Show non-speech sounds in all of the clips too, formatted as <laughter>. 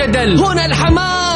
الجدل هنا الحماس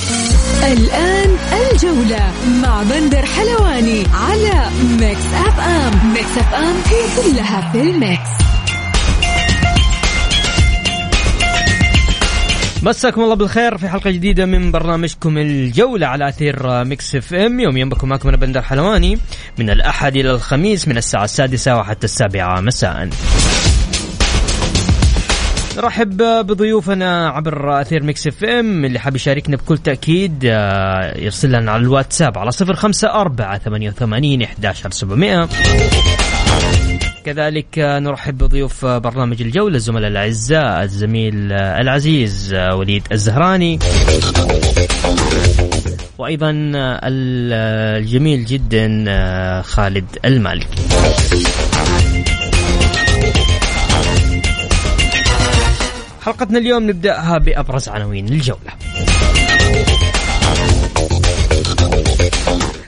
الآن الجولة مع بندر حلواني على Mix FM. Mix FM هي كلها في ال mix. مساكم الله بالخير في حلقة جديدة من برنامجكم الجولة على أثير Mix FM. يوميا بكم معكم أنا بندر حلواني من الأحد إلى الخميس من الساعة السادسة وحتى السابعة مساء. نرحب بضيوفنا عبر أثير Mix FM اللي حاب يشاركنا بكل تأكيد آه، يرسل لنا على الواتساب على صفر خمسة أربعة ثمانية وثمانين إحداشر سبعمائة كذلك آه، نرحب بضيوف آه، برنامج الجولة الزملاء الأعزاء الزميل العزيز وليد الزهراني. وأيضا ال- الجميل جدا خالد المالكي. حلقتنا اليوم نبدأها بأبرز عناوين الجولة.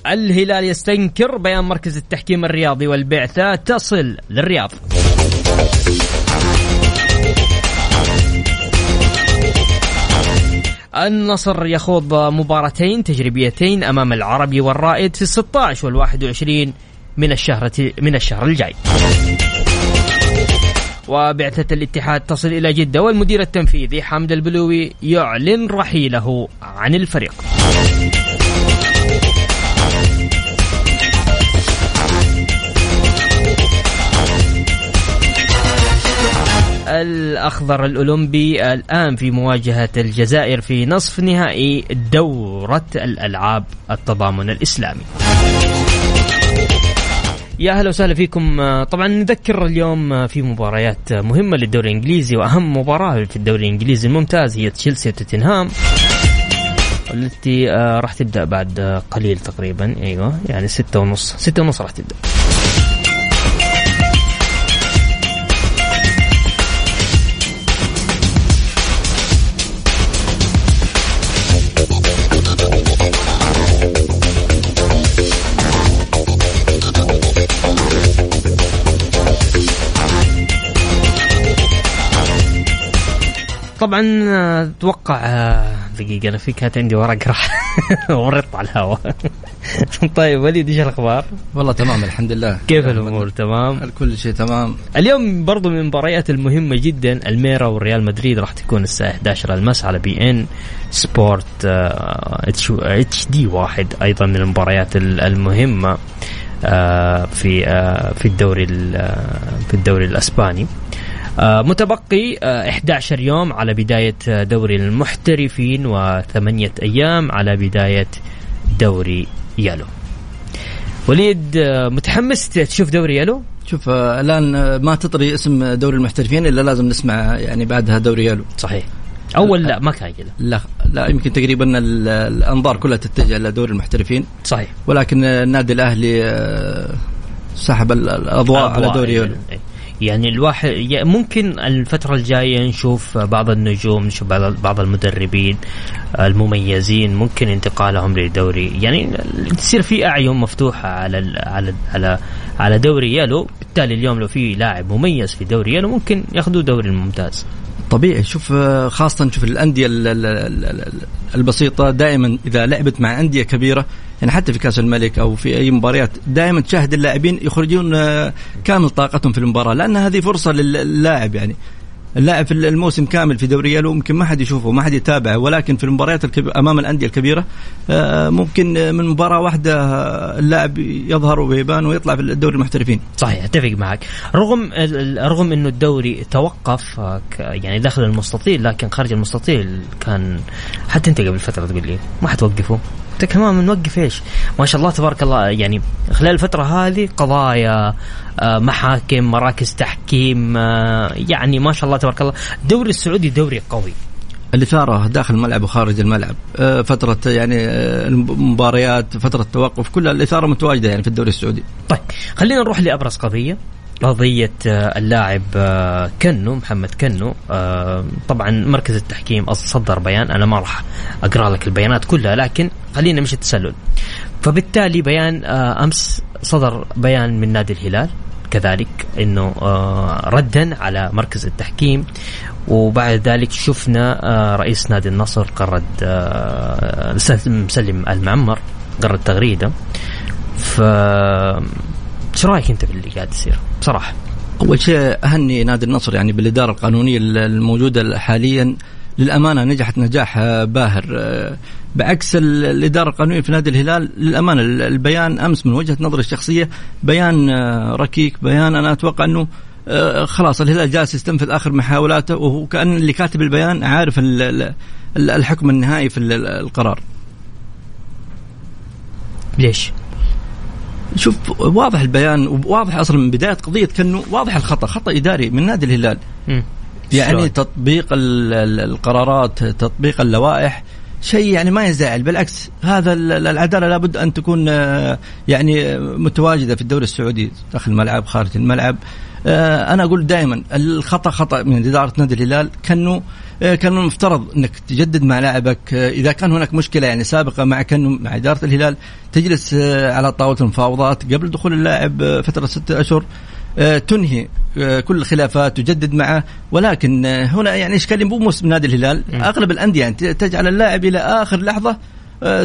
الهلال يستنكر بيان مركز التحكيم الرياضي والبعثة تصل للرياض. النصر يخوض مباراتين تجريبيتين أمام العربي والرائد في ال 16 وال 21 من الشهر من الشهر الجاي. وبعثة الاتحاد تصل إلى جدة والمدير التنفيذي حمد البلوي يعلن رحيله عن الفريق. الأخضر الأولمبي الآن في مواجهة الجزائر في نصف نهائي دورة الألعاب التضامن الإسلامي. يا أهلا وسهلا فيكم. آه، طبعا نذكر اليوم آه، في مباريات مهمة للدوري الإنجليزي وأهم مباراة في الدوري الإنجليزي الممتاز هي تشيلسي وتوتنهام التي آه، راح تبدأ بعد آه، قليل تقريبا. أيوه يعني ستة ونص ستة ونص راح تبدأ. طبعا آه، أتوقع آه، دقيقة أنا في كانت عندي ورق راح <laughs> ورطت على الهواء. <laughs> طيب وليد إيش الأخبار؟ والله تمام الحمد لله. كيف الأمور؟ تمام؟ كل شيء تمام. اليوم برضو من المباريات المهمة جدا ألميريا والريال مدريد راح تكون الساعة 11 المساء على beIN Sport آه، HD واحد أيضا من المباريات ال- المهمة آه، في آه، في الدوري ال- آه، في الدوري الأسباني. آه، متبقي آه، 11 يوم على بداية آه، دوري المحترفين وثمانية أيام على بداية دوري يالو. وليد آه، متحمس تشوف دوري يالو؟ شوف آه، الآن آه، ما تطري اسم دوري المحترفين إلا لازم نسمع يعني بعدها دوري يالو. صحيح. اول لا ما كان كذا. لا لا يمكن تقريبا ال- الأنظار كلها تتجه إلى دوري المحترفين. صحيح. ولكن آه، النادي الأهلي آه، سحب ال- الأضواء على دوري. يالو. يعني الواحد ممكن الفترة الجاية نشوف بعض النجوم نشوف بعض المدربين المميزين ممكن انتقالهم لدوري. يعني تصير في أعين مفتوحة على على على على دوري يالو. بالتالي اليوم لو في لاعب مميز في دوري يالو ممكن ياخذوا دوري الممتاز. طبيعي. شوف آه، خاصة شوف الأندية ال- ال- ال- ال- البسيطة دائما إذا لعبت مع أندية كبيرة يعني حتى في كأس الملك أو في أي مباريات دائما تشاهد اللاعبين يخرجون آه، كامل طاقتهم في المباراة لأن هذه فرصة للاعب يعني. اللاعب في الموسم كامل في دوري يالو ممكن ما حد يشوفه ما حد يتابعه ولكن في المباريات الكبيرة أمام الأندية الكبيرة آه، ممكن آه، من مباراة واحدة اللاعب يظهر ويبان ويطلع في الدوري المحترفين. صحيح أتفق معك. رغم رغم إنه الدوري توقف يعني داخل المستطيل لكن خارج المستطيل كان حتى أنت قبل فترة تقول لي ما حتوقفه. لك كمان نوقف إيش؟ ما شاء الله تبارك الله يعني خلال الفترة هذه قضايا آه، محاكم مراكز تحكيم آه، يعني ما شاء الله تبارك الله. الدوري السعودي دوري قوي. الاثاره داخل الملعب وخارج الملعب آه، فترة يعني المباريات فترة توقف كل الاثاره متواجدة يعني في الدوري السعودي. طيب خلينا نروح لأبرز قضية. قضية آه، اللاعب كنو محمد كنو طبعا مركز التحكيم صدر بيان. أنا ما راح أقرأ لك البيانات كلها لكن خلينا نمشي التسلل. فبالتالي بيان أمس صدر بيان من نادي الهلال كذلك إنه ردا على مركز التحكيم. وبعد ذلك شفنا آه، رئيس نادي النصر قرد آه، مسلم المعمر قرد تغريدة. ف إيش رأيك أنت في اللي قاعد يصير بصراحة؟ أول شيء أهني نادي النصر يعني بالإدارة القانونية الموجودة حاليا للأمانة نجحت نجاح باهر آه، بعكس الإدارة القانونية في نادي الهلال للأمانة البيان أمس من وجهة نظري الشخصية بيان ركيك بيان أنا أتوقع أنه آه، خلاص الهلال جالس يستنفذ آخر محاولاته وهو كأن اللي كاتب البيان عارف الحكم النهائي في القرار. ليش؟ شوف واضح البيان وواضح أصلا من بداية قضية كأنه واضح الخطأ خطأ إداري من نادي الهلال. م. يعني؟ تطبيق القرارات تطبيق اللوائح شيء يعني ما يزعل بالعكس هذا العدالة لابد أن تكون آه، يعني متواجدة في الدوري السعودي داخل الملعب خارج الملعب آه، أنا أقول دائما الخطأ خطأ من إدارة نادي الهلال كأنه كان المفترض إنك تجدد مع لاعبك. آه، إذا كان هناك مشكلة يعني سابقة مع كانه مع إدارة الهلال تجلس على طاولة المفاوضات قبل دخول اللاعب فترة ستة أشهر. تنهي كل الخلافات تجدد معه. ولكن هنا يعني اشكاليه مو من نادي الهلال. أغلب الأندية يعني تجعل اللاعب إلى آخر لحظة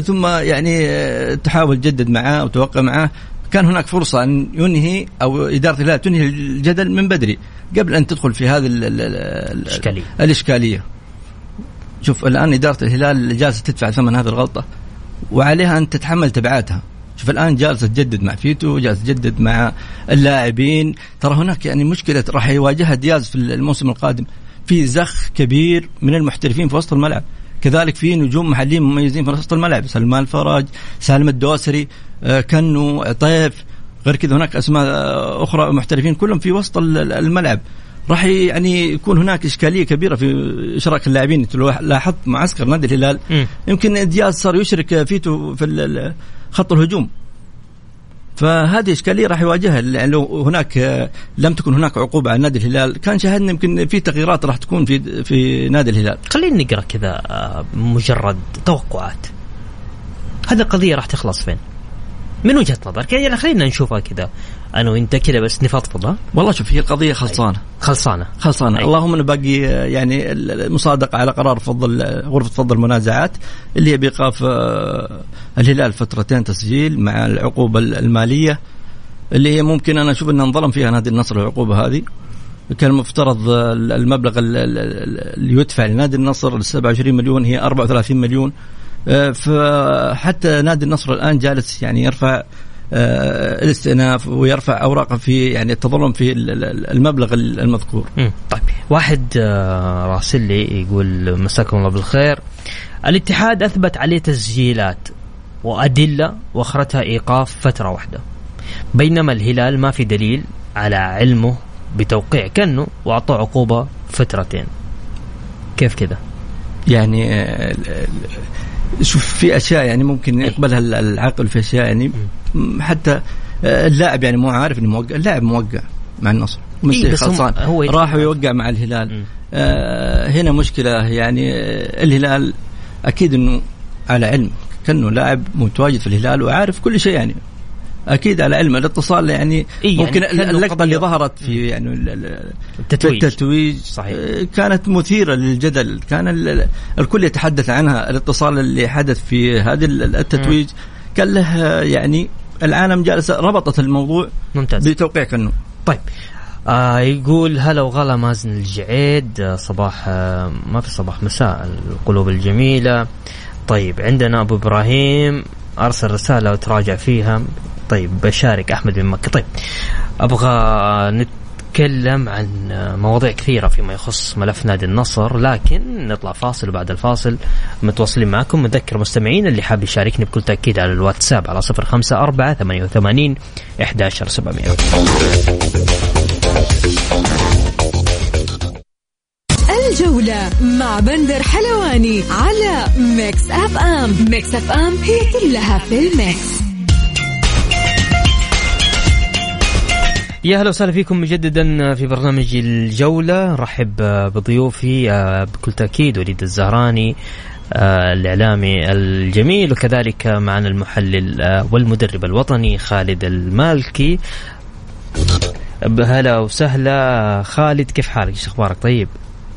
ثم يعني تحاول تجدد معه وتوقع معه. كان هناك فرصة أن ينهي أو إدارة الهلال تنهي الجدل من بدري قبل أن تدخل في هذه الإشكالية. الإشكالية. شوف الآن إدارة الهلال جالسة تدفع ثمن هذه الغلطة وعليها أن تتحمل تبعاتها. شوف الآن جالسة تجدد مع فيتو جالسة تجدد مع اللاعبين. ترى هناك يعني مشكلة راح يواجهها دياز في الموسم القادم في زخ كبير من المحترفين في وسط الملعب. كذلك في نجوم محليين مميزين في وسط الملعب. سلمان الفرج سالم الدوسري آه، كنو طيف غير كذا هناك أسماء آه، أخرى محترفين كلهم في وسط الملعب. راح يعني يكون هناك إشكالية كبيرة في إشراك اللاعبين. لاحظت معسكر نادي الهلال يمكن دياز صار يشرك فيتو في خط الهجوم. فهذه إشكالية راح يواجهها يعني لو هناك آه، لم تكن هناك عقوبة على نادي الهلال كان شاهدنا يمكن في تغييرات راح تكون في في نادي الهلال. خلينا نقرأ كذا مجرد توقعات. هذه القضية راح تخلص فين؟ من وجهة نظرك؟ يعني خلينا نشوفها كذا. أنا وإنت كذا بس نفضفض ها؟ والله شوف هي القضية خلصانة. خلصانة. خلصانة. أي. اللهم انه باقي يعني المصادقة على قرار فضل غرفة فضل المنازعات اللي هي بإيقاف آه، الهلال فترتين تسجيل مع العقوبة المالية اللي هي ممكن أنا أشوف انه انظلم فيها نادي النصر العقوبة هذه. كان المفترض المبلغ اللي يدفع لنادي النصر 27 مليون هي 34 مليون. آه، فحتى نادي النصر الآن جالس يعني يرفع آه، الاستئناف ويرفع أوراقه في يعني التظلم في المبلغ المذكور. طيب. واحد آه، راسل لي يقول مساكم الله بالخير. الاتحاد أثبت عليه تسجيلات وأدلة وأخرتها إيقاف فترة واحدة. بينما الهلال ما في دليل على علمه بتوقيع كنه واعطوه عقوبة فترتين. كيف كذا؟ يعني شوف في أشياء يعني ممكن يقبلها العقل في أشياء يعني. حتى آه، اللاعب يعني مو عارف إنه موقع اللاعب موقع مع النصر إيه خلصان. هو راح يوقع مع الهلال. آه هنا مشكلة يعني آه الهلال أكيد إنه على علم كأنه لاعب متواجد في الهلال وعارف كل شيء يعني. أكيد على علم الاتصال يعني إيه ممكن يعني اللقطة اللي ظهرت في يعني التتويج. التتويج صحيح. آه، كانت مثيرة للجدل. كان الكل يتحدث عنها الاتصال اللي حدث في هذه التتويج. كان له يعني العالم جالسه ربطت الموضوع ممتاز. بتوقيع كنو. طيب. آه يقول هلا وغلا مازن الجعيد آه صباح آه ما في صباح مساء القلوب الجميلة. طيب عندنا أبو إبراهيم أرسل رسالة وتراجع فيها. طيب بشارك أحمد بن مكة. طيب أبغى نتكلم عن مواضيع كثيرة فيما يخص ملف نادي النصر لكن نطلع فاصل وبعد الفاصل متواصلين معكم. نذكر مستمعين اللي حاب يشاركني بكل تأكيد على الواتساب على صفر خمسة أربعة ثمانية وثمانين إحداشر سبعمية الجولة مع بندر حلواني على Mix FM. Mix FM هي كلها في ال mix. يا هلا وسهلا فيكم مجددا في برنامج الجولة. رحب بضيوفي آه، بكل تأكيد وليد الزهراني آه، الإعلامي الجميل وكذلك معنا المحلل آه، والمدرب الوطني خالد المالكي. هلا وسهلا. خالد كيف حالك؟ إيش أخبارك؟ طيب.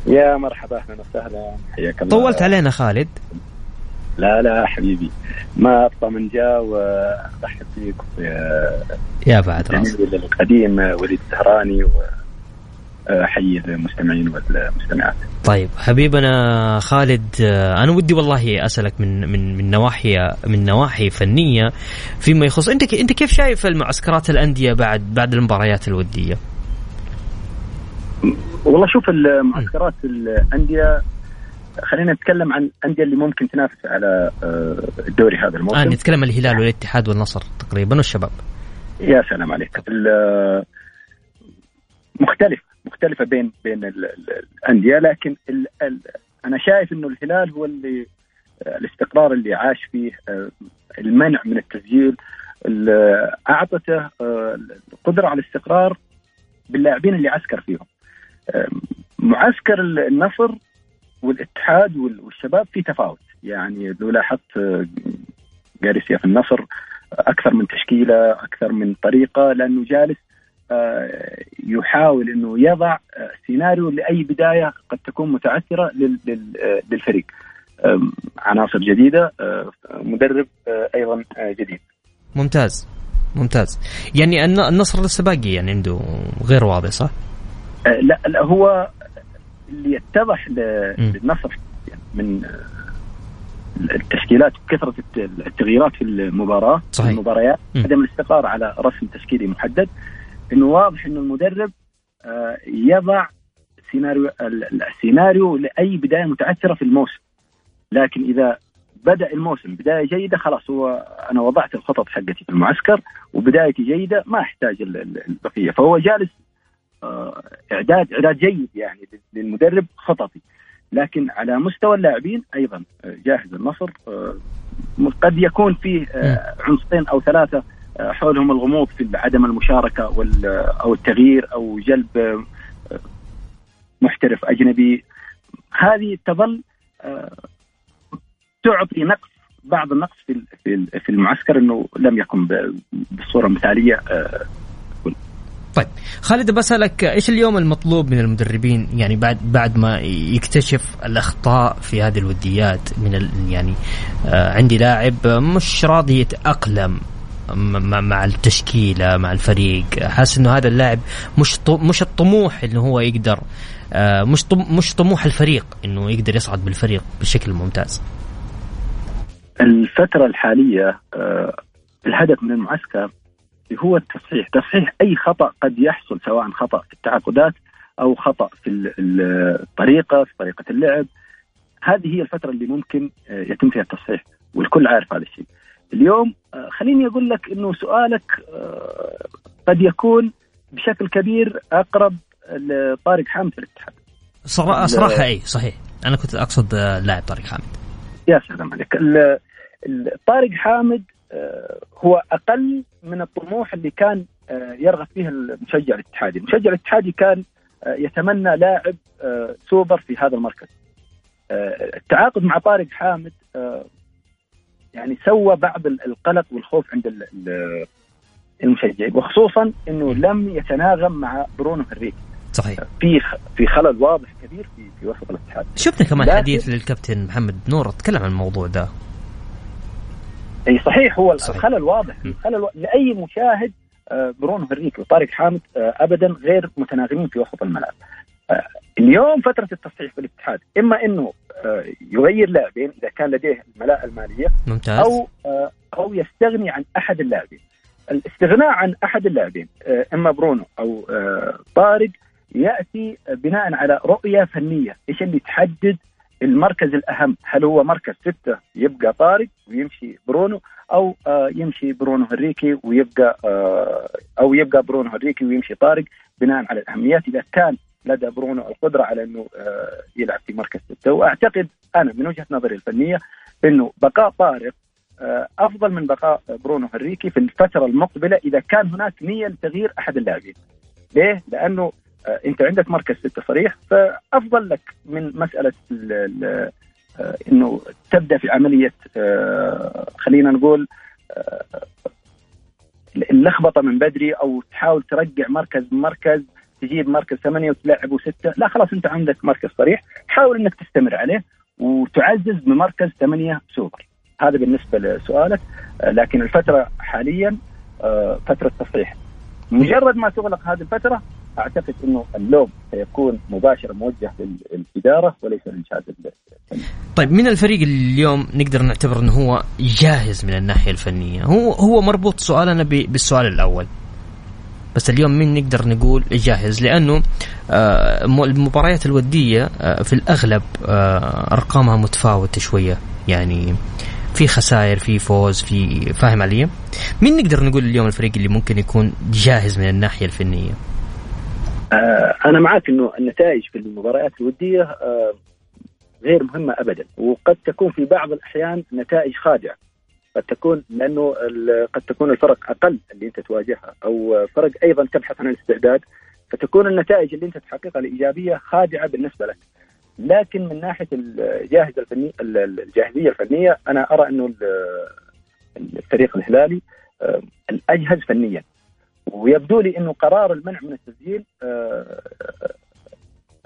يا مرحبا أهلا وسهلا. حياك الله. طولت علينا خالد. لا لا حبيبي ما ابطا من جاء ورحب فيك يا بعد راس القديم وليد الزهراني واحيي المستمعين والمستمعات. طيب حبيبنا خالد أنا ودي والله أسألك من من من نواحي من نواحي فنية فيما يخص أنت أنت كيف شايف المعسكرات الأندية بعد بعد المباريات الودية؟ والله شوف المعسكرات الأندية خلينا نتكلم عن الانديه اللي ممكن تنافس على آه، الدوري هذا الموسم. آه نتكلم الهلال والاتحاد والنصر تقريبا والشباب. يا سلام عليك. مختلف مختلفة بين بين الأندية لكن ال ال أنا شايف إنه الهلال هو اللي آه، الاستقرار اللي عاش فيه آه، المنع من التسجيل أعطته القدرة على الاستقرار باللاعبين اللي عسكر فيهم. معسكر النصر والاتحاد والشباب في تفاوت. يعني لو لاحظت جاريسيا في النصر أكثر من تشكيلة أكثر من طريقة لأنه جالس آه، يحاول إنه يضع آه، سيناريو لأي بداية قد تكون متعثرة آه، للفريق. عناصر جديدة مدرب أيضا جديد. ممتاز. ممتاز. يعني النصر لسه باقي يعني عنده غير واضح صح؟ لا لا هو اللي يتضح للنصر من التشكيلات كثره التغييرات في المباراة صحيح. المباريات عدم الاستقرار على رسم تشكيلي محدد. إنه واضح إنه المدرب آه، يضع سيناريو السيناريو لأي بداية متعثره في الموسم. لكن إذا بدأ الموسم بداية جيدة خلاص هو أنا وضعت الخطط حقتي في المعسكر وبدايتي جيدة ما أحتاج البقية. فهو جالس اعداد إعداد جيد يعني للمدرب خططي. لكن على مستوى اللاعبين أيضا آه، جاهز النصر آه، قد يكون فيه عنصرين أو ثلاثة حولهم الغموض في عدم المشاركة أو التغيير أو جلب محترف أجنبي. هذه تظل تعطي نقص بعض النقص في في المعسكر إنه لم يكن بالصورة المثاليه طيب خالد بسألك إيش اليوم المطلوب من المدربين؟ يعني بعد بعد ما يكتشف الأخطاء في هذه الوديات من يعني آه عندي لاعب مش راضي يتأقلم مع التشكيلة مع الفريق. حاسس إنه هذا اللاعب مش مش الطموح اللي هو يقدر آه مش مش طموح الفريق إنه يقدر يصعد بالفريق بشكل ممتاز. الفترة الحالية آه الهدف من المعسكر هو التصحيح. تصحيح أي خطأ قد يحصل سواء خطأ في التعاقدات أو خطأ في الطريقة في طريقة اللعب. هذه هي الفترة اللي ممكن آه، يتم فيها التصحيح والكل عارف هذا الشيء. اليوم آه، خليني أقول لك أنه سؤالك آه، قد يكون بشكل كبير أقرب لطارق حامد في الاتحاد. صراحة أي صحيح. أنا كنت أقصد لاعب طارق حامد. يا سلام عليك. طارق حامد هو أقل من الطموح اللي كان آه، يرغب فيه المشجع الاتحادي، المشجع الاتحادي كان آه، يتمنى لاعب آه، سوبر في هذا المركز. التعاقد مع طارق حامد يعني سوى بعض القلق والخوف عند المشجعين. وخصوصا إنه لم يتناغم مع برونو هنريك صحيح. في في خلل واضح كبير في في وسط الاتحاد. شفنا كمان حديث للكابتن محمد نور تكلم عن الموضوع ده. أي صحيح هو صحيح. الخلل واضح. الخلل و... لأي مشاهد آه، برونو هنريكي وطارق حامد آه، ابدا غير متناغمين في وسط الملعب. آه، اليوم فترة التصحيح في الاتحاد إما إنه يغير لاعبين إذا كان لديه الملاءة المالية ممتاز. أو أو يستغني عن أحد اللاعبين. الاستغناء عن أحد اللاعبين إما برونو أو طارق يأتي بناء على رؤية فنية إيش اللي تحدد المركز الأهم هل هو مركز ستة يبقى طارق ويمشي برونو أو آه يمشي برونو هنريكي ويبقى آه أو يبقى برونو هنريكي ويمشي طارق بناء على الأهميات إذا كان لدى برونو القدرة على إنه آه، يلعب في مركز ستة وأعتقد أنا من وجهة نظري الفنية إنه بقاء طارق أفضل من بقاء برونو هنريكي في الفترة المقبلة إذا كان هناك نية لتغيير أحد اللاعبين. ليه؟ لأنه انت عندك مركز سته صريح فأفضل لك من مسألة ال ال إنه تبدأ في عملية خلينا نقول اللخبطة من بدري أو تحاول ترجع مركز مركز تجيب مركز ثمانية وتلعبه سته، لا خلاص أنت عندك مركز صريح، حاول إنك تستمر عليه وتعزز بمركز ثمانية سوبر. هذا بالنسبة لسؤالك، لكن الفترة حاليا آه، فترة تصحيح. مجرد ما تغلق هذه الفترة أعتقد إنه اللوم سيكون مباشرة موجه للإدارة وليس للجهاز. طيب من الفريق اليوم نقدر نعتبر إنه هو جاهز من الناحية الفنية؟ هو هو مربوط سؤالنا بالسؤال الأول. بس اليوم مين نقدر نقول جاهز لأنه آه، المباريات الودية آه، في الأغلب آه، أرقامها متفاوتة شوية يعني في خسائر في فوز في فاهم علي؟ مين نقدر نقول اليوم الفريق اللي ممكن يكون جاهز من الناحية الفنية؟ أنا معك إنه النتائج في المباريات الودية غير مهمة ابدا. وقد تكون في بعض الأحيان نتائج خادعة. قد تكون لأنه قد تكون الفرق أقل اللي أنت تواجهها أو فرق أيضا تبحث عن الاستعداد. فتكون النتائج اللي أنت تحققها الإيجابية خادعة بالنسبة لك. لكن من ناحية الجاهزة الفنيه الجاهزية الفنية أنا أرى إنه الفريق الهلالي آه، الأجهز فنيا. ويبدو لي إنه قرار المنع من التسجيل آه،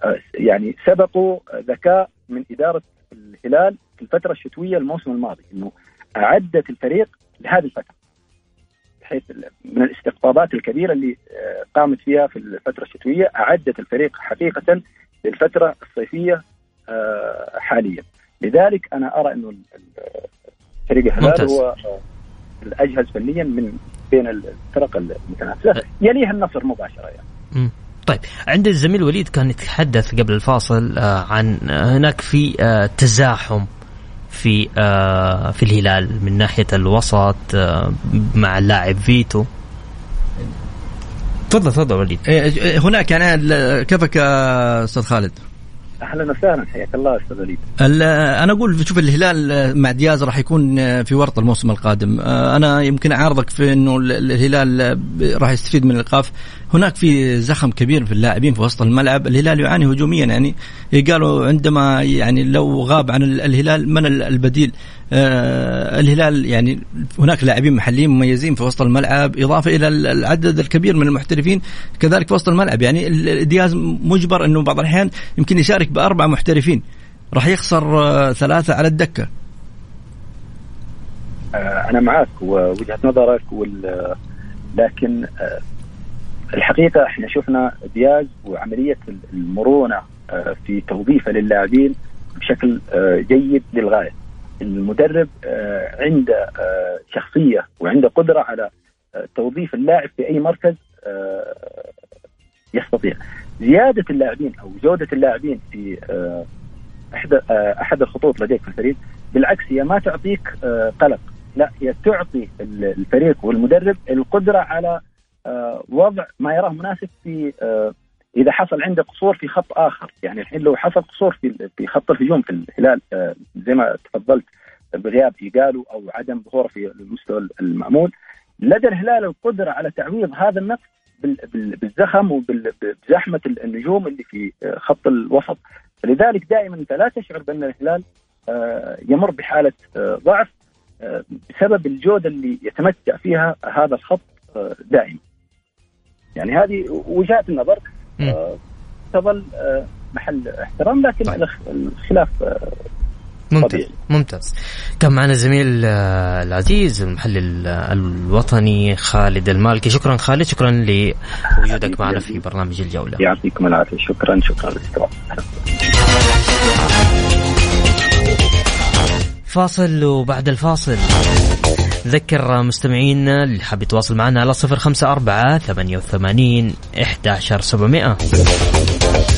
آه، يعني سبقوا ذكاء من إدارة الهلال في الفترة الشتوية الموسم الماضي إنه أعدت الفريق لهذه الفترة بحيث من الاستقطابات الكبيرة اللي آه، قامت فيها في الفترة الشتوية أعدت الفريق حقيقة للفترة الصيفية آه، حاليا. لذلك أنا أرى إنه فريق الهلال هو الاجهز فنيا من بين الفرق المتنافسة. يليها النصر مباشرة يعني. طيب عند الزميل وليد كان يتحدث قبل الفاصل آه، عن هناك في تزاحم في آه في الهلال من ناحية الوسط آه مع اللاعب فيتو. تفضل تفضل وليد. إيه، هناك يعني كيفك أستاذ خالد؟ أهلا وسهلا. حياك الله أستاذ وليد. أنا أقول شوف الهلال مع دياز راح يكون في ورط الموسم القادم. أنا يمكن أعارضك في إنه الهلال راح يستفيد من الإيقاف. هناك في زخم كبير في اللاعبين في وسط الملعب. الهلال يعاني هجوميا يعني قالوا عندما يعني لو غاب عن الهلال من البديل؟ آه الهلال يعني هناك لاعبين محليين مميزين في وسط الملعب إضافة إلى العدد الكبير من المحترفين كذلك في وسط الملعب. يعني دياز مجبر إنه بعض الأحيان يمكن يشارك بأربع محترفين. راح يخسر آه ثلاثة على الدكة. آه أنا معك ووجهه نظرك وال لكن آه الحقيقة إحنا شفنا دياز وعملية المرونة آه، في توظيفه للاعبين بشكل آه، جيد للغاية. المدرب آه، عنده شخصية وعنده قدرة على توظيف اللاعب في أي مركز يستطيع. زيادة اللاعبين أو جوده اللاعبين في احد أحد الخطوط لديك في الفريق بالعكس هي ما تعطيك قلق، لا هي تعطي الفريق والمدرب القدرة على وضع ما يراه مناسب في آه، إذا حصل عنده قصور في خط آخر. يعني الحين لو حصل قصور في في خط الهجوم في الهلال آه، زي ما تفضلت بغياب إيجالو أو عدم ظهوره في المستوى المعمول لدى الهلال القدرة على تعويض هذا النقص بالزخم وبزحمه النجوم اللي في خط الوسط. فلذلك دائما انت لا تشعر بأن الهلال يمر بحالة ضعف بسبب الجودة اللي يتمتع فيها هذا الخط دائما. يعني هذه وجهات النظر آه، تظل آه، محل احترام لكن طيب. الخلاف آه، ممتاز طبيعي. ممتاز. كان معنا زميل العزيز المحلل الوطني خالد المالكي. شكرا خالد شكرا لوجودك معنا في برنامج الجولة. يعطيكم العافية. شكرا شكرا. للاستماع فاصل وبعد الفاصل. ذكر مستمعينا اللي حاب يتواصل معنا على صفر خمسة أربعة ثمانية وثمانين إحدى عشر سبعمائة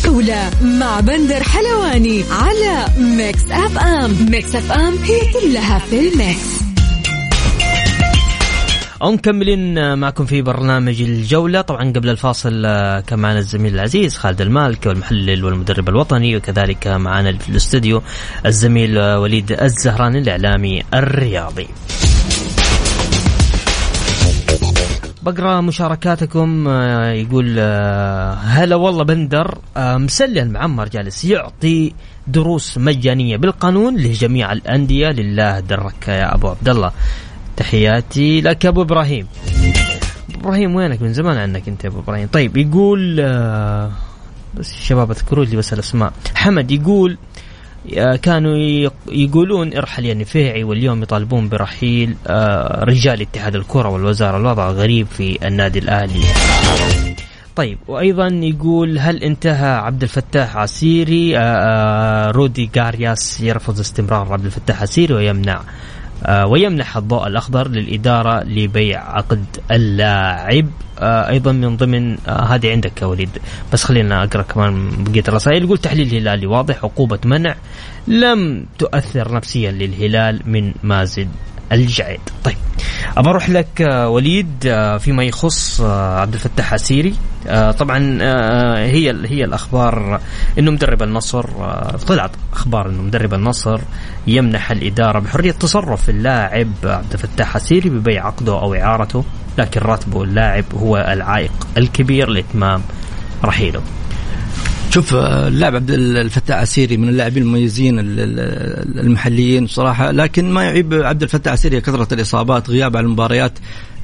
جولة مع بندر حلواني على Mix FM Mix FM هي كلها في ال mix. ومكملين معكم في برنامج الجولة. طبعا قبل الفاصل آه، كان معنا الزميل العزيز خالد المالكي المحلل والمدرب الوطني وكذلك معنا في الاستوديو الزميل آه، وليد الزهران الإعلامي الرياضي. بقرأ مشاركاتكم آه، يقول هلا والله بندر مسلي المعمر جالس يعطي دروس مجانية بالقانون لجميع الأندية. لله درك يا أبو عبد الله. تحياتي لك أبو إبراهيم. إبراهيم وينك؟ من زمان عنك أنت يا أبو إبراهيم. طيب يقول آه بس الشباب أذكروا لي بس الأسماء. حمد يقول آه كانوا يقولون ارحل يا نفيعي واليوم يطالبون برحيل آه رجال اتحاد الكرة والوزارة الوضع غريب في النادي الأهلي. طيب وأيضا يقول هل انتهى عبد الفتاح عسيري؟ آه، آه، رودي غارياس يرفض استمرار عبد الفتاح عسيري ويمنع. آه، ويمنح الضوء الأخضر للإدارة لبيع عقد اللاعب آه، أيضا من ضمن آه، هذه عندك يا وليد. بس خلينا أقرأ كمان بقية الرسائل. يقول تحليل هلالي واضح عقوبة منع لم تؤثر نفسيا للهلال من مازن. الجعيد. طيب ابى أروح لك آه، وليد آه، فيما يخص آه، عبد الفتاح عسيري طبعا هي هي الأخبار إنه مدرب النصر طلعت أخبار إنه مدرب النصر يمنح الإدارة بحرية تصرف اللاعب عبد الفتاح عسيري ببيع عقده أو إعارته لكن راتبه اللاعب هو العائق الكبير لإتمام رحيله. شوف اللاعب عبد الفتاح عسيري من اللاعبين المميزين المحليين صراحة لكن ما يعيب عبد الفتاح عسيري كثرة الإصابات غياب على المباريات.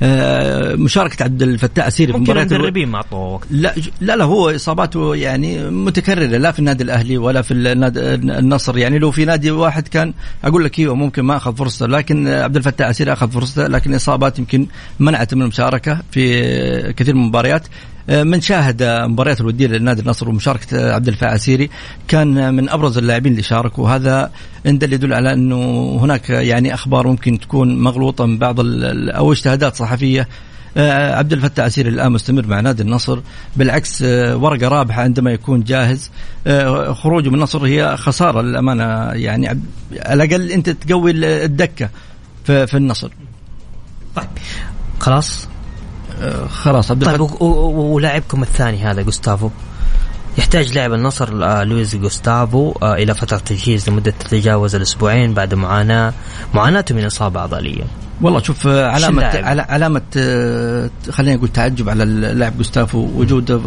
آه، مشاركة عبد الفتاح في مباريات المدربين ما أعطوه وقت. لا لا لا هو إصاباته يعني متكررة لا في النادي الأهلي ولا في النادي النصر. يعني لو في نادي واحد كان أقول لك إيوه ممكن ما أخذ فرصته لكن عبد الفتاح عسيري أخذ فرصته لكن إصابات يمكن منعته من المشاركة في كثير من المباريات. آه، من شاهد مباريات الودية للنادي النصر ومشاركة عبد الفتاح عسيري كان من أبرز اللاعبين اللي شاركوا. وهذا ان دل يدل على أنه هناك يعني أخبار ممكن تكون مغلوطة من بعض أو اجتهادات صحفية. آه، عبد الفتاح عسيري الآن مستمر مع نادي النصر. بالعكس آه، ورقة رابحة عندما يكون جاهز. خروجه من النصر هي خسارة للأمانة. يعني على الأقل أنت تقوي الدكة في النصر. طيب. خلاص؟ خلاص عبد طيب ولاعبكم الثاني هذا جوستافو؟ يحتاج لاعب النصر آه، لويس جوستافو آه، إلى فترة تجهيز لمدة تتجاوز الأسبوعين بعد معاناة معاناته من إصابة عضلية. والله شوف آه، علامة علامة خلينا نقول تعجب على اللاعب جوستافو وجوده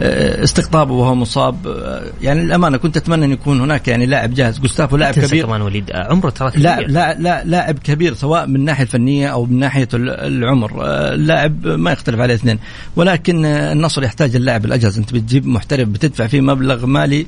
آه، استقطابه وهو مصاب آه، يعني الامانه كنت أتمنى أن يكون هناك يعني لاعب جاهز. جوستافو لاعب كبير. كمان وليد آه، عمره ترى لاعب لا لا لاعب كبير سواء من الناحيه الفنية أو من ناحية العمر. اللاعب ما يختلف عليه اثنين. ولكن النصر يحتاج اللاعب الأجهز. أنت بتجيب محترف بتدفع فيه مبلغ مالي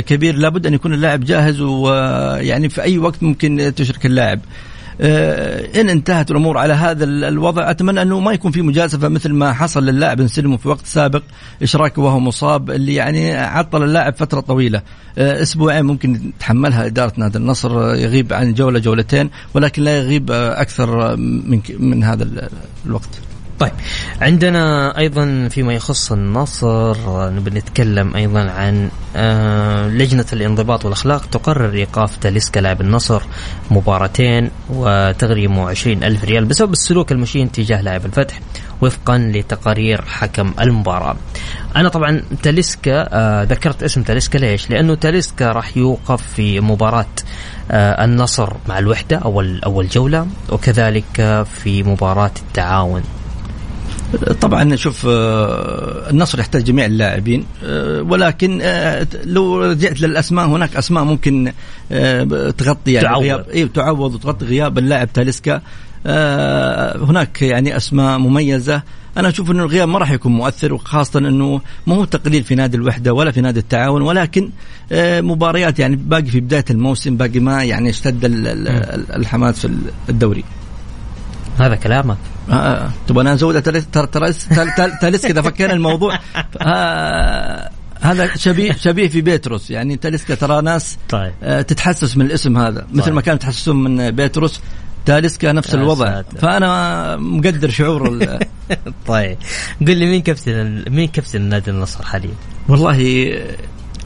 كبير. لابد أن يكون اللاعب جاهز ويعني في أي وقت ممكن تشرك اللاعب. آه، إن انتهت الأمور على هذا الوضع أتمنى أنه ما يكون في مجازفة مثل ما حصل للاعب نسلمه في وقت سابق إشراكه وهو مصاب اللي يعني عطل اللاعب فترة طويلة. آه، أسبوعين ممكن تحملها إدارة نادي النصر يغيب عن جولة جولتين ولكن لا يغيب أكثر من من هذا الوقت. طيب عندنا أيضا فيما يخص النصر نبي نتكلم أيضا عن آه، لجنة الانضباط والأخلاق تقرر إيقاف تاليسكا لاعب النصر مباراتين وتغريمه 20 ألف ريال بسبب السلوك المشين تجاه لاعب الفتح وفقا لتقارير حكم المباراة. أنا طبعا تاليسكا آه، ذكرت اسم تاليسكا ليش؟ لأنه تاليسكا راح يوقف في مباراة آه، النصر مع الوحدة أول أول جولة وكذلك في مباراة التعاون طبعا شوف آه، النصر يحتاج جميع اللاعبين آه، ولكن آه، لو رجعت للأسماء هناك أسماء ممكن تغطي يعني تعوض. غياب أيوه تعوض وتغطي غياب اللاعب تاليسكا. هناك يعني أسماء مميزة. أنا أشوف إنه الغياب ما راح يكون مؤثر وخاصة إنه ما هو تقليل في نادي الوحدة ولا في نادي التعاون ولكن مباريات يعني باقي في بداية الموسم باقي ما يعني اشتد الحماس في الدوري. هذا كلامك. آه تبغى أنا ازودها تاليسكا اذا فكينا الموضوع آه هذا شبيه شبيه في بيتروس يعني تاليسكا ترى ناس طيب. آه تتحسس من الاسم هذا طيب. مثل ما كانوا يتحسسون من بيتروس تاليسكا نفس الوضع ساتر. فأنا مقدر شعور <laughs> طيب قل لي مين كابتن مين كابتن النادي النصر حاليا؟ والله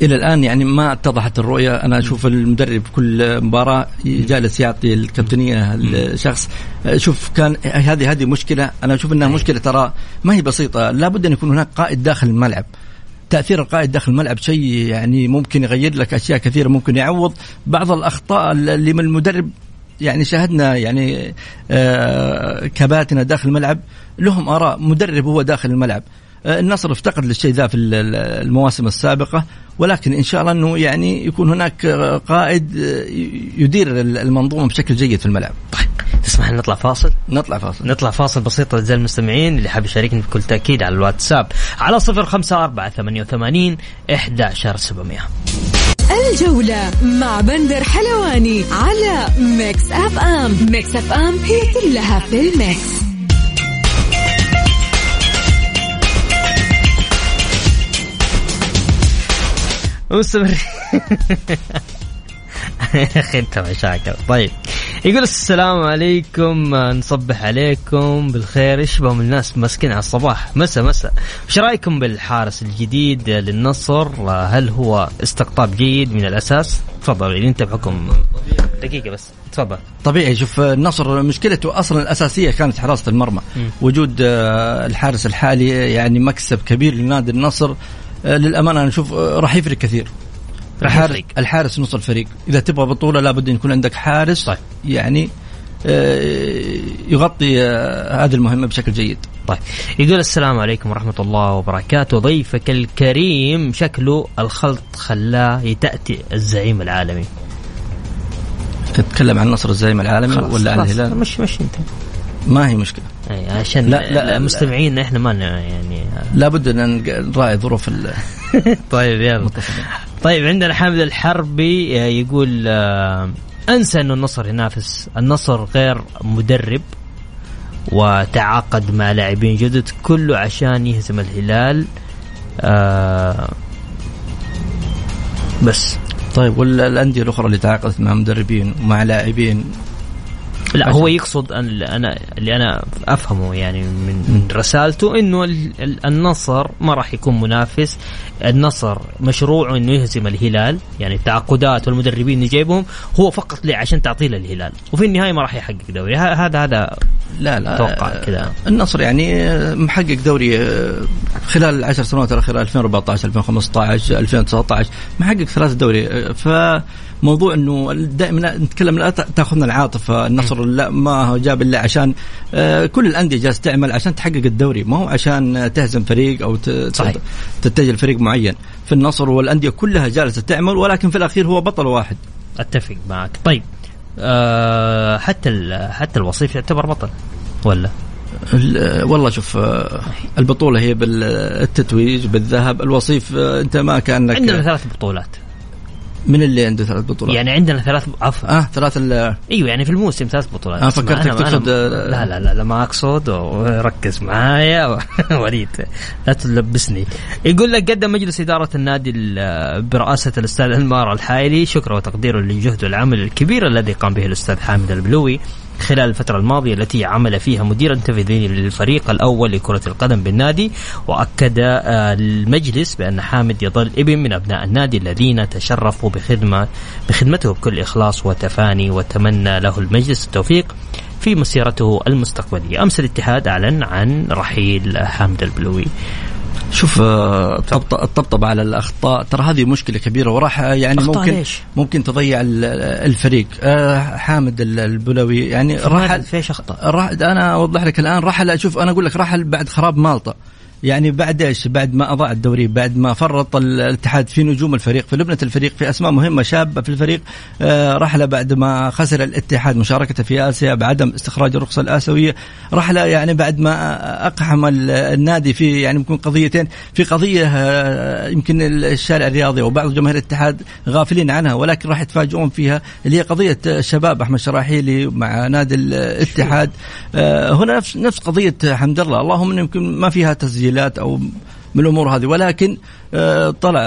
إلى الآن يعني ما اتضحت الرؤية. أنا أشوف المدرب كل مباراة جالس يعطي الكابتنية الشخص. شوف كان هذه هذه مشكلة. أنا أشوف إنها مشكلة ترى ما هي بسيطة. لابد أن يكون هناك قائد داخل الملعب. تأثير القائد داخل الملعب شيء يعني ممكن يغير لك أشياء كثيرة ممكن يعوض بعض الأخطاء اللي من المدرب. يعني شاهدنا يعني آه كباتنا داخل الملعب. لهم آراء. مدرب هو داخل الملعب. آه النصر افتقد للشيء ذا في المواسم السابقة. ولكن إن شاء الله أنه يعني يكون هناك قائد يدير المنظومة بشكل جيد في الملعب. طيب تسمح لنا نطلع فاصل؟ نطلع فاصل نطلع فاصل بسيط أعزائي المستمعين اللي حاب يشاركني بكل تأكيد على الواتساب على 054 88 11700 الجولة مع بندر حلواني على Mix FM Mix FM هي كلها في ال mix مستمر يا <laughs> أخي أنت مشاكل. طيب. يقول السلام عليكم نصبح عليكم بالخير. إيش بهم الناس ماسكين على الصباح؟ مسا مسا إيش رأيكم بالحارس الجديد للنصر؟ هل هو استقطاب جيد من الأساس؟ تفضل أنت بحكم. دقيقة بس. تفضل. طبيعي. شوف النصر مشكلته أصلا الأساسية كانت حراسة المرمى. م. وجود آه، الحارس الحالي يعني مكسب كبير لنادي النصر. للأمانة أنا أشوف آه، راح يفرق كثير الحارس الحارس نص الفريق إذا تبغى بطولة لابد أن يكون عندك حارس طيب. يعني آه، يغطي آه، هذه المهمة بشكل جيد. طيب يقول السلام عليكم ورحمة الله وبركاته ضيفك الكريم شكله الخلط خلاه يتأتي الزعيم العالمي. تتكلم عن نصر الزعيم العالمي ولا عن الهلال؟ مش مش أنت. ما هي مشكلة. أي عشان لا لا مستمعينا إحنا ما يعني لابد أن نراعي ظروف <laughs> طيب يلا. طيب عندنا حامد الحربي آه، يقول آه، أنسى انه النصر ينافس. النصر غير مدرب وتعاقد مع لاعبين جدد كله عشان يهزم الهلال. آه بس. طيب والأندية الأخرى اللي تعاقدت مع مدربين ومع لاعبين لا هو يقصد أن أنا اللي أنا أفهمه يعني من رسالته إنه النصر ما راح يكون منافس. النصر مشروعه إنه يهزم الهلال يعني التعاقدات والمدربين اللي جايبهم هو فقط ليه عشان تعطيه للهلال وفي النهاية ما راح يحقق دوري. هذا هذا لا لا أتوقع كذا. النصر يعني محقق دوري خلال العشر سنوات الأخيرة 2014 2015 2019 محقق ثلاث دوري. ف موضوع إنه دائما نتكلم لا تأخذنا العاطفة. النصر لا ما هو جاب إلا عشان آه، كل الأندية جالسة تعمل عشان تحقق الدوري. ما هو عشان تهزم فريق أو. تتجه لفريق معين. في النصر والأندية كلها جالسة تعمل ولكن في الأخير هو بطل واحد. أتفق معك. طيب أه حتى حتى الوصيف يعتبر بطل ولا؟ والله شوف آه، البطولة هي بالتتويج بالذهب. الوصيف آه، أنت ما كأنك عندنا ثلاث بطولات. من اللي عنده ثلاث بطولات؟ يعني عندنا ثلاث عفوا. آه ثلاث إيوه يعني في الموسم ثلاث بطولات. آه فكرتك تقصد لا لا لا, لا ما أقصد وركز معايا. <laughs> وليد لا تلبسني. يقول لك قدم مجلس إدارة النادي برئاسة الأستاذ ألمار الحايلي. شكرا وتقديره للجهد والعمل الكبير الذي قام به الأستاذ حامد البلوي. خلال الفترة الماضية التي عمل فيها مديرا تنفيذيا للفريق الأول لكرة القدم بالنادي وأكد آه، المجلس بأن حامد يظل ابن من أبناء النادي الذين تشرفوا بخدمة بخدمته بكل إخلاص وتفاني وتمنى له المجلس التوفيق في مسيرته المستقبلية. أمس الاتحاد أعلن عن رحيل حامد البلوي. شوف آه، الطبطب على الأخطاء. ترى هذه مشكلة كبيرة وراح يعني ممكن ليش؟ ممكن تضيع الفريق. آه، حامد البلوي يعني رحل فيش أخطاء. أنا أوضح لك الآن رحل أشوف أنا أقول لك رحل بعد خراب مالطا. يعني بعد إيش؟ بعد ما اضاع الدوري، بعد ما فرط الاتحاد في نجوم الفريق، في لبنة الفريق، في أسماء مهمة شابه في الفريق، آه رحله بعد ما خسر الاتحاد مشاركته في اسيا بعدم استخراج الرخصة الآسيوية، رحله يعني بعد ما أقحم النادي في يعني يمكن قضيتين، في قضية آه يمكن الشارع الرياضي وبعض جماهير الاتحاد غافلين عنها ولكن راح يتفاجئون فيها اللي هي قضية الشباب أحمد شراحيلي مع نادي الاتحاد آه هنا نفس نفس قضية حمد الله، اللهم يمكن ما فيها تسجيل تسجيلات أو من الأمور هذه. ولكن آه، طلع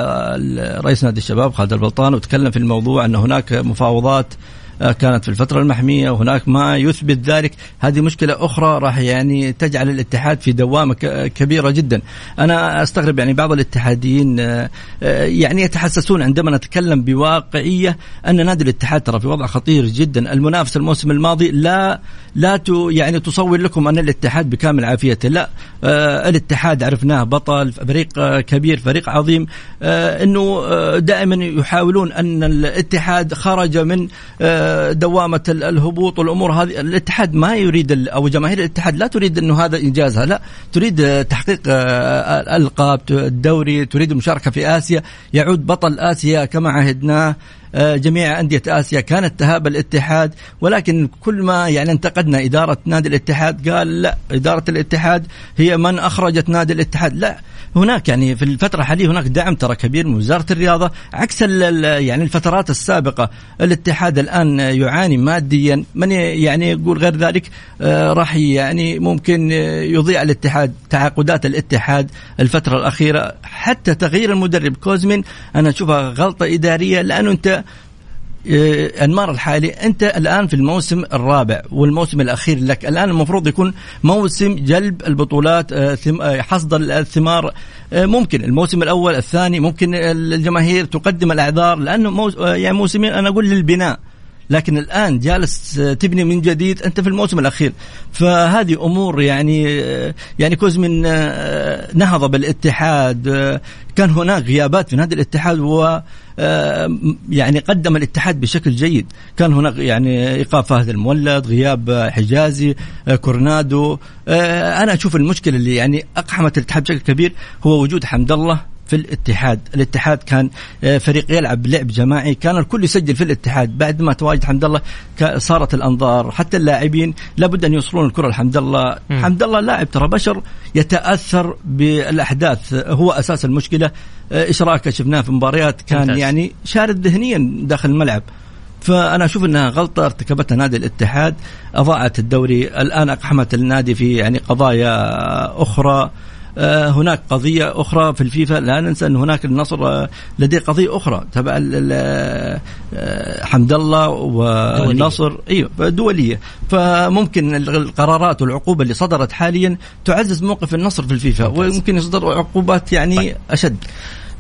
رئيس نادي الشباب خالد البلطان وتكلم في الموضوع أن هناك مفاوضات كانت في الفترة المحمية وهناك ما يثبت ذلك. هذه مشكلة أخرى راح يعني تجعل الاتحاد في دوامة كبيرة جدا. أنا أستغرب يعني بعض الاتحاديين يعني يتحسسون عندما نتكلم بواقعية أن نادي الاتحاد ترى في وضع خطير جدا. المنافس الموسم الماضي لا لا يعني تصور لكم أن الاتحاد بكامل عافيته. لا الاتحاد عرفناه بطل فريق كبير فريق عظيم إنه دائما يحاولون أن الاتحاد خرج من آه، دوامة الهبوط والأمور هذه الاتحاد ما يريد أو جماهير الاتحاد لا تريد إنه هذا إنجازها لا تريد آه، تحقيق آه، ألقاب الدوري تريد المشاركه في آسيا يعود بطل آسيا كما عهدناه جميع أندية آسيا كانت تهاب الاتحاد ولكن كل ما يعني انتقدنا إدارة نادي الاتحاد قال لا إدارة الاتحاد هي من أخرجت نادي الاتحاد. لا هناك يعني في الفترة الحالية هناك دعم ترى كبير من وزارة الرياضة عكس يعني الفترات السابقة. الاتحاد الآن يعاني ماديا من يعني يقول غير ذلك آه، راح يعني ممكن يضيع الاتحاد تعاقدات الاتحاد الفترة الأخيرة. حتى تغيير المدرب كوزمين أنا أشوفها غلطة إدارية لأنه أنت آه، أنمار الحالي. أنت الآن في الموسم الرابع والموسم الأخير لك. الآن المفروض يكون موسم جلب البطولات آه، آه، حصد الثمار. ممكن الموسم الأول الثاني ممكن الجماهير تقدم الأعذار لأنه يعني موسمين أنا أقول للبناء. لكن الآن جالس تبني من جديد. أنت في الموسم الأخير. فهذه أمور يعني يعني كوزمن نهض بالاتحاد. كان هناك غيابات في نادي الاتحاد و يعني قدم الاتحاد بشكل جيد. كان هناك يعني إيقاف فهد المولد غياب حجازي كورنادو. أنا أشوف المشكلة اللي يعني أقحمت الاتحاد بشكل كبير هو وجود حمد الله في الاتحاد. الاتحاد كان آه، فريق يلعب لعب جماعي. كان الكل يسجل في الاتحاد. بعد ما تواجد حمد الله صارت الأنظار. حتى اللاعبين لابد أن يوصلون الكرة لحمد الله. حمد الله لاعب ترى بشر يتأثر بالأحداث. هو أساس المشكلة آه، إشراكة شفناه في مباريات. كان ممتاز. يعني شارد ذهنيا داخل الملعب. فأنا أشوف إنها غلطة ارتكبتها نادي الاتحاد أضاعت الدوري. الآن أقحمت النادي في يعني قضايا أخرى. هناك قضية أخرى في الفيفا. لا ننسى أن هناك النصر آه، لديه قضية أخرى. تبع آه، حمد الله والنصر. أيوه دولية. فممكن القرارات والعقوبة اللي صدرت حاليا تعزز موقف النصر في الفيفا ويمكن يصدر عقوبات يعني طيب. أشد.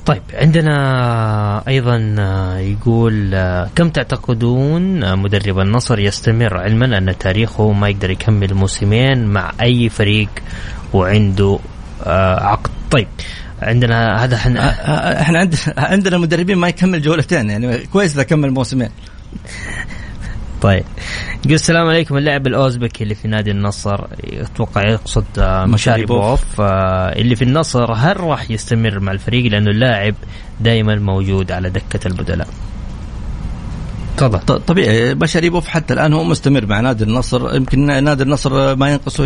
طيب عندنا أيضا يقول كم تعتقدون مدرب النصر يستمر علما أن تاريخه ما يقدر يكمل موسمين مع أي فريق وعنده آه، عقد. طيب عندنا هذا إحنا آه، آه، إحنا عندنا عندنا مدربين ما يكمل جولتين يعني كويس إذا كمل موسمين. طيب يقول السلام عليكم. اللاعب الأوزبكي اللي في نادي النصر أتوقع يقصد مشاريبوف اللي في النصر هل راح يستمر مع الفريق؟ لأنه اللاعب دائما موجود على دكة البدلاء. تفضل. طبيعي بشريبوف حتى الآن هو مستمر مع نادي النصر. يمكن نادي النصر ما ينقصه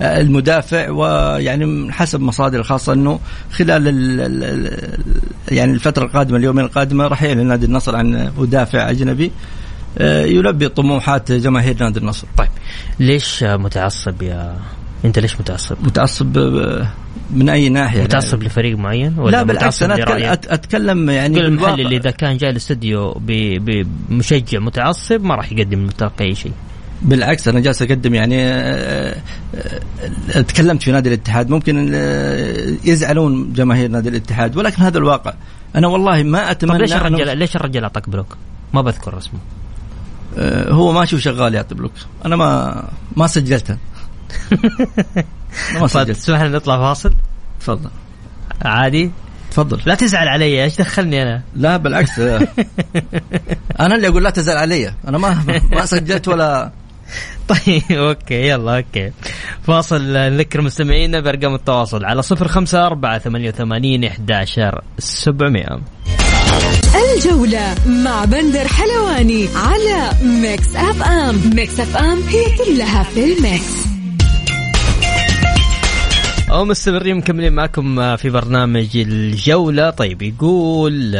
المدافع ويعني حسب مصادر الخاصه إنه خلال يعني الفترة القادمة اليومين القادمة راح يعلن نادي النصر عن مدافع أجنبي آه، يلبي طموحات جماهير نادي النصر. طيب. ليش متعصب يا أنت ليش متعصب؟ متعصب من أي ناحية متعصب يعني لفريق معين ولا لا بالعكس أنا أتكلم يعني المحل اللي إذا كان جاي الاستديو بمشجع متعصب ما راح يقدم للمتلقي أي شيء. بالعكس أنا جالس أقدم يعني آه، آه، تكلمت في نادي الاتحاد. ممكن آه، يزعلون جماهير نادي الاتحاد ولكن هذا الواقع. أنا والله ما أتمنى طيب ليش الرجال ليش الرجال أعطاك بلوك؟ ما بذكر اسمه. هو ماشي وشغال يعطي block. أنا ما ما سجلته. ما طيب تسمح لنا نطلع فاصل؟ تفضل. عادي؟ تفضل. لا تزعل علي إيش دخلني أنا؟ لا بالعكس. <laughs> أنا اللي أقول لا تزعل علي. أنا ما ما سجلت ولا <laughs> طيب okay يلا okay. فاصل نذكر مستمعينا بأرقام التواصل على صفر خمسة أربعة ثمانية وثمانين إحداشر سبعمائة الجولة مع بندر حلواني على Mix FM. Mix FM هي كلها في ال mix. أو مستمرين مكملين معكم في برنامج الجولة. طيب يقول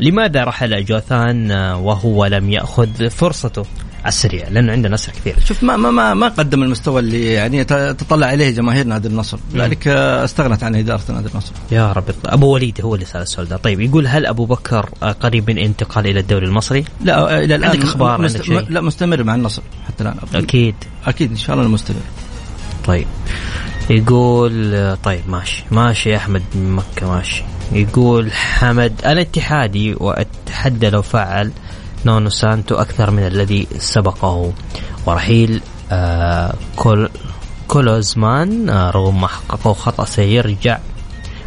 لماذا رحل جوثان وهو لم يأخذ فرصته؟ على السريع لأنه عندنا نصر كثير. شوف ما ما ما, قدم المستوى اللي يعني تطلع اليه جماهير نادي النصر. لذلك استغنت عن إدارة نادي النصر. يا رب. أبو وليد هو اللي سأل السؤال ده. طيب يقول هل أبو بكر قريب من انتقال إلى الدوري المصري؟ لا إلى الآن عندك أخبار مست... عندك شيء لا مستمر مع النصر حتى الآن. أكيد. أكيد إن شاء الله مستمر طيب. يقول طيب ماشي. ماشي يا أحمد من مكة ماشي. يقول حمد أنا اتحادي وأتحدى لو فعل نونو سانتو أكثر من الذي سبقه. ورحيل آه كول كولوزمان آه رغم ما حققه خطأ سيرجع.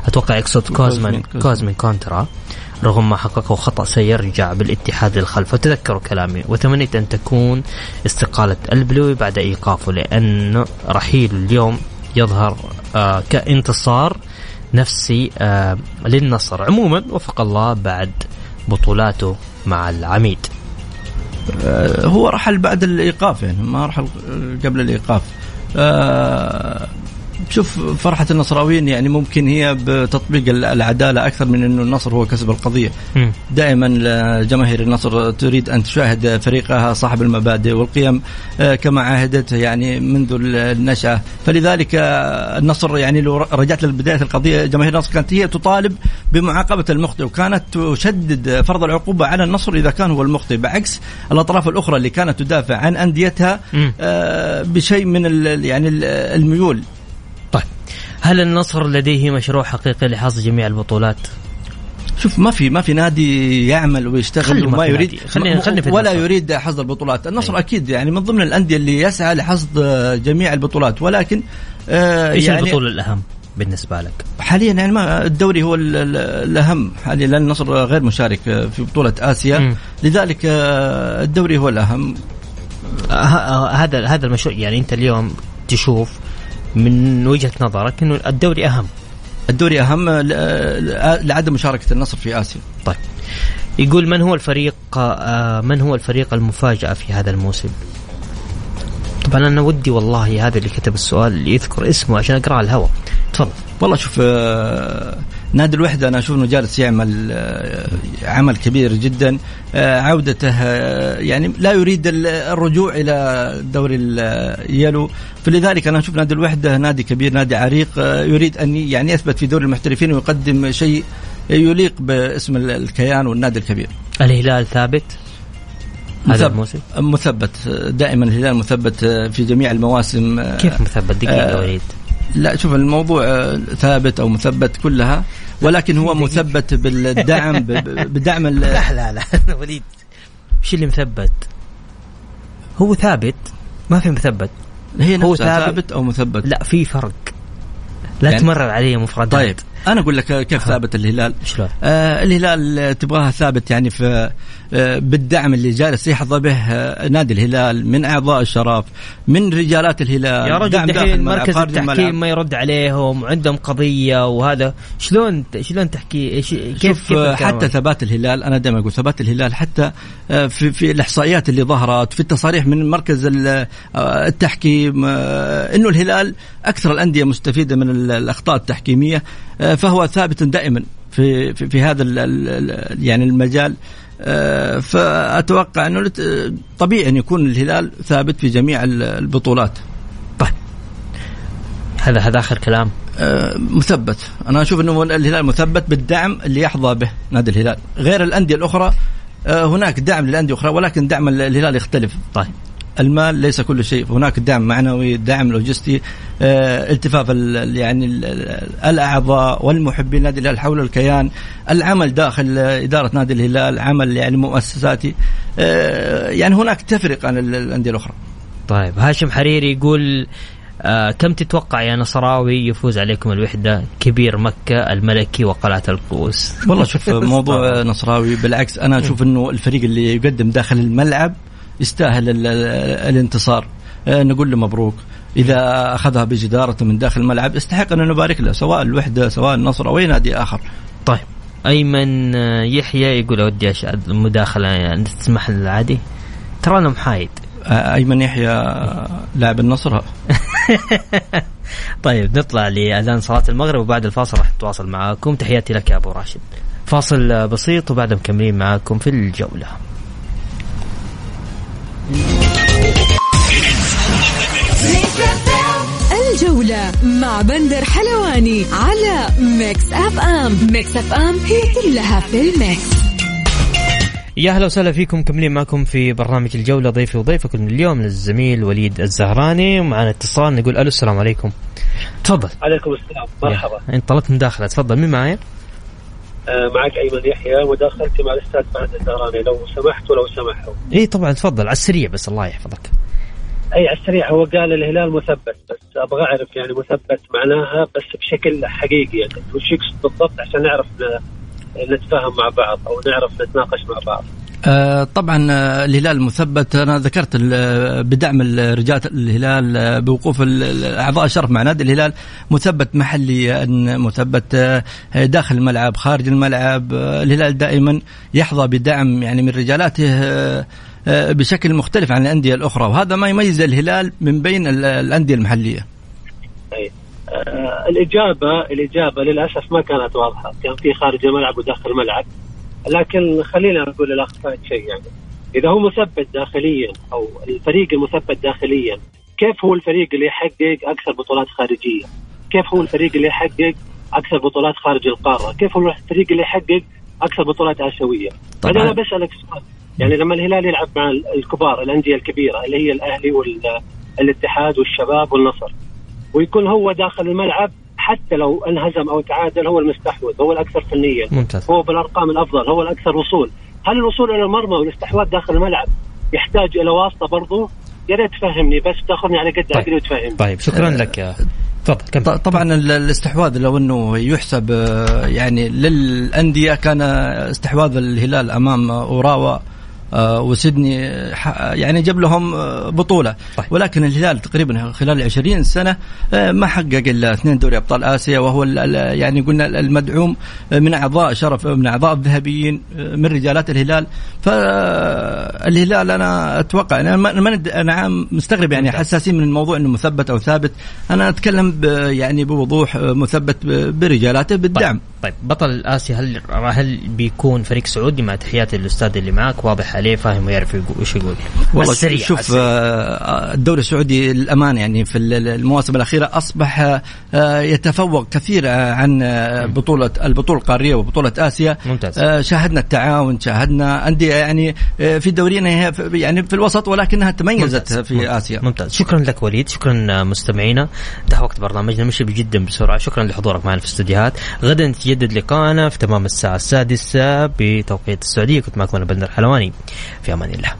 أتوقع يقصد كوزمان كوزمان كونترا. رغم ما حققه خطأ سيرجع بالاتحاد للخلف. وتذكروا كلامي وتمنيت أن تكون استقالة البلوي بعد إيقافه لأن رحيل اليوم يظهر آه كانتصار نفسي آه للنصر. عموما وفق الله بعد بطولاته مع العميد. آه هو رحل بعد الإيقاف يعني ما رحل قبل الإيقاف. شوف فرحة النصراويين يعني ممكن هي بتطبيق العدالة أكثر من أنه النصر هو كسب القضية. دائما جماهير النصر تريد أن تشاهد فريقها صاحب المبادئ والقيم كما عاهدته يعني منذ النشأة. فلذلك النصر يعني لو رجعت لبداية القضية جماهير النصر كانت هي تطالب بمعاقبة المخطئ وكانت تشدد فرض العقوبة على النصر إذا كان هو المخطئ. بعكس الأطراف الأخرى اللي كانت تدافع عن أنديتها بشيء من يعني الميول. هل النصر لديه مشروع حقيقي لحصد جميع البطولات؟ شوف ما في ما في نادي يعمل ويشتغل وما يريد خلينا خلينا في ولا يريد حصد البطولات، النصر أي. أكيد يعني من ضمن الأندية اللي يسعى لحصد جميع البطولات ولكن آه إيش يعني البطولة الأهم بالنسبة لك؟ حاليا يعني ما الدوري هو الأهم حاليا لأن النصر غير مشارك في بطولة آسيا م. لذلك الدوري هو الأهم هذا هذا المشروع يعني أنت اليوم تشوف من وجهة نظرك إنه الدوري أهم؟ الدوري أهم لعدم مشاركة النصر في آسيا. طيب. يقول من هو الفريق من هو الفريق المفاجأة في هذا الموسم؟ طبعا أنا ودي والله هذا اللي كتب السؤال يذكر اسمه عشان أقرأه على الهواء. تفضل. والله شوف آه نادي الوحدة أنا أشوف أنه جالس يعمل آه عمل كبير جدا. آه عودته يعني لا يريد الرجوع إلى دوري اليلو فلذلك أنا أشوف نادي الوحدة نادي كبير نادي عريق يريد أن يعني يثبت في دور المحترفين ويقدم شيء يليق باسم الكيان والنادي الكبير. الهلال ثابت؟ هذا الموسم؟ مثبت دائما الهلال مثبت في جميع المواسم كيف مثبت؟ دقيقة وليد لا شوف الموضوع ثابت أو مثبت كلها ولكن هو مثبت بالدعم بدعم لا لا لا وليد. إيش اللي مثبت؟ هو ثابت ما في مثبت. هي هو ثابت, ثابت أو مثبت. لا في فرق. لا يعني تمرر علي مفردات. طيب. أنا أقول لك كيف ثابت الهلال. شلون؟ آه الهلال تبغاها ثابت يعني في آه بالدعم اللي جالس يحظى به آه نادي الهلال من أعضاء الشرف من رجالات الهلال. يا رجل دحين مركز التحكيم ما يرد عليهم وعندهم قضية وهذا. شلون شلون تحكي؟ كيف شوف كيف حتى ثبات الهلال أنا دائما أقول ثبات الهلال حتى آه في في الإحصائيات اللي ظهرت في التصاريح من مركز التحكيم آه إنه الهلال أكثر الأندية مستفيدة من الأخطاء التحكيمية. فهو ثابت دائما في في, في هذا يعني المجال. فأتوقع أنه طبيعي أن يكون الهلال ثابت في جميع البطولات. طيب. هذا هذا آخر كلام. مثبت. أنا أشوف أنه الهلال مثبت بالدعم اللي يحظى به نادي الهلال. غير الأندية الأخرى هناك دعم للأندية الأخرى ولكن دعم الهلال يختلف. طيب. المال ليس كل شيء. هناك دعم معنوي دعم لوجستي آه التفاف ال يعني ال الأعضاء والمحبين نادي الهلال حول الكيان العمل داخل إدارة نادي الهلال عمل يعني مؤسساتي. آه يعني هناك تفرق عن الأندية الأخرى. طيب هاشم حريري يقول آه كم تتوقع يا نصراوي يفوز عليكم الوحدة؟ كبير مكة الملكي وقلعة القوس. والله شوف <laughs> موضوع نصراوي بالعكس أنا أشوف أنه الفريق اللي يقدم داخل الملعب يستاهل الانتصار. نقول له مبروك. إذا أخذها بجدارته من داخل الملعب يستحق أن نبارك له سواء الوحدة سواء النصر أو أي نادي آخر. طيب. أيمن يحيى يقول اودي مداخلة يعني تسمح لي عادي؟ ترى أنا محايد. أيمن يحيى لاعب النصر. <laughs> طيب نطلع لأذان صلاة المغرب وبعد الفاصل راح نتواصل معاكم. تحياتي لك يا أبو راشد. فاصل بسيط وبعد مكملين معاكم في الجولة. الجولة مع بندر حلواني على Mix FM Mix FM هي كلها في ال mix يا أهلا وسهلا فيكم كملين معكم في برنامج الجولة ضيفي وضيفكم اليوم الزميل وليد الزهراني ومعنا اتصال نقول ألو السلام عليكم. تفضل. عليكم السلام مرحبا. انطلقت طلبت داخله تفضل مين معايا؟ آه معك أيمن يحيى مداخلتي مع الأستاذ فهد الزهراني لو سمحت ولو سمحوا. اي طبعا تفضل. على السريع بس الله يحفظك. أي على السريع. هو قال الهلال مثبت بس أبغى أعرف يعني مثبت معناها بس بشكل حقيقي يعني. وش يقصد بالضبط؟ عشان نعرف نتفاهم مع بعض أو نعرف نتناقش مع بعض. آه طبعا آه، الهلال المثبت أنا ذكرت بدعم رجال الهلال آه، بوقوف أعضاء الشرف مع نادي الهلال. مثبت محليا مثبت آه، داخل الملعب خارج الملعب. الهلال دائما يحظى بدعم يعني من رجالاته بشكل مختلف عن الأندية الأخرى. وهذا ما يميز الهلال من بين الأندية المحلية. أي. آه الإجابة الإجابة للأسف ما كانت واضحة. كان في خارج الملعب وداخل الملعب. لكن خلينا نقول للاخ شيء يعني إذا هو مثبت داخليا أو الفريق المثبت داخليا كيف هو الفريق اللي يحقق أكثر بطولات خارجية؟ كيف هو الفريق اللي يحقق أكثر بطولات خارج القارة؟ كيف هو الفريق اللي يحقق أكثر بطولات آسيوية؟ طبعا أنا بسألك سؤال يعني لما الهلال يلعب مع الكبار الأندية الكبيرة اللي هي الأهلي والاتحاد والشباب والنصر ويكون هو داخل الملعب حتى لو انهزم أو تعادل هو المستحوذ هو الأكثر فنيا ممتاز. هو بالأرقام الأفضل هو الأكثر وصول. هل الوصول إلى المرمى والاستحواذ داخل الملعب يحتاج إلى واسطة برضو؟ يا ريت تفهمني بس تأخذني على قد طيب. وتفهمني. طيب شكرا لك يا تفضل. طبعا الاستحواذ لو إنه يحسب آه، يعني للأندية كان استحواذ الهلال أمام أوراوا وسيدني يعني جاب لهم آه، بطولة. طيب. ولكن الهلال تقريبا خلال 20 سنة آه، ما حقق إلا اثنين دوري أبطال آسيا وهو يعني قلنا المدعوم من أعضاء شرف من أعضاء الذهبيين من رجالات الهلال. فالهلال أنا أتوقع أنا ما أنا مستغرب يعني حساسين من الموضوع أنه مثبت أو ثابت. أنا أتكلم يعني بوضوح مثبت برجالاته بالدعم. طيب, طيب بطل آسيا هل هل بيكون فريق سعودي مع تحياتي للأستاذ اللي معك؟ واضح عليه فاهم ويعرف وش يقول. والله السريع شوف السريع. آه، الدوري السعودي الأمانة يعني في المواسم الأخيرة أصبح آه، يتفوق كثير عن آه، بطولة البطولة القارية وبطولة آسيا. ممتاز. شاهدنا التعاون شاهدنا أندية يعني في دورينا يعني في الوسط ولكنها تميزت ممتاز. في ممتاز. آسيا. ممتاز. شكرا لك وليد شكرا مستمعينا. انتهى وقت برنامجنا مشي جدا بسرعة. شكرا لحضورك معنا في الاستديوهات غدا يتجدد لقاءنا في تمام الساعة السادسة بتوقيت السعودية. كنت معكم أنا بندر حلواني. في أمان الله.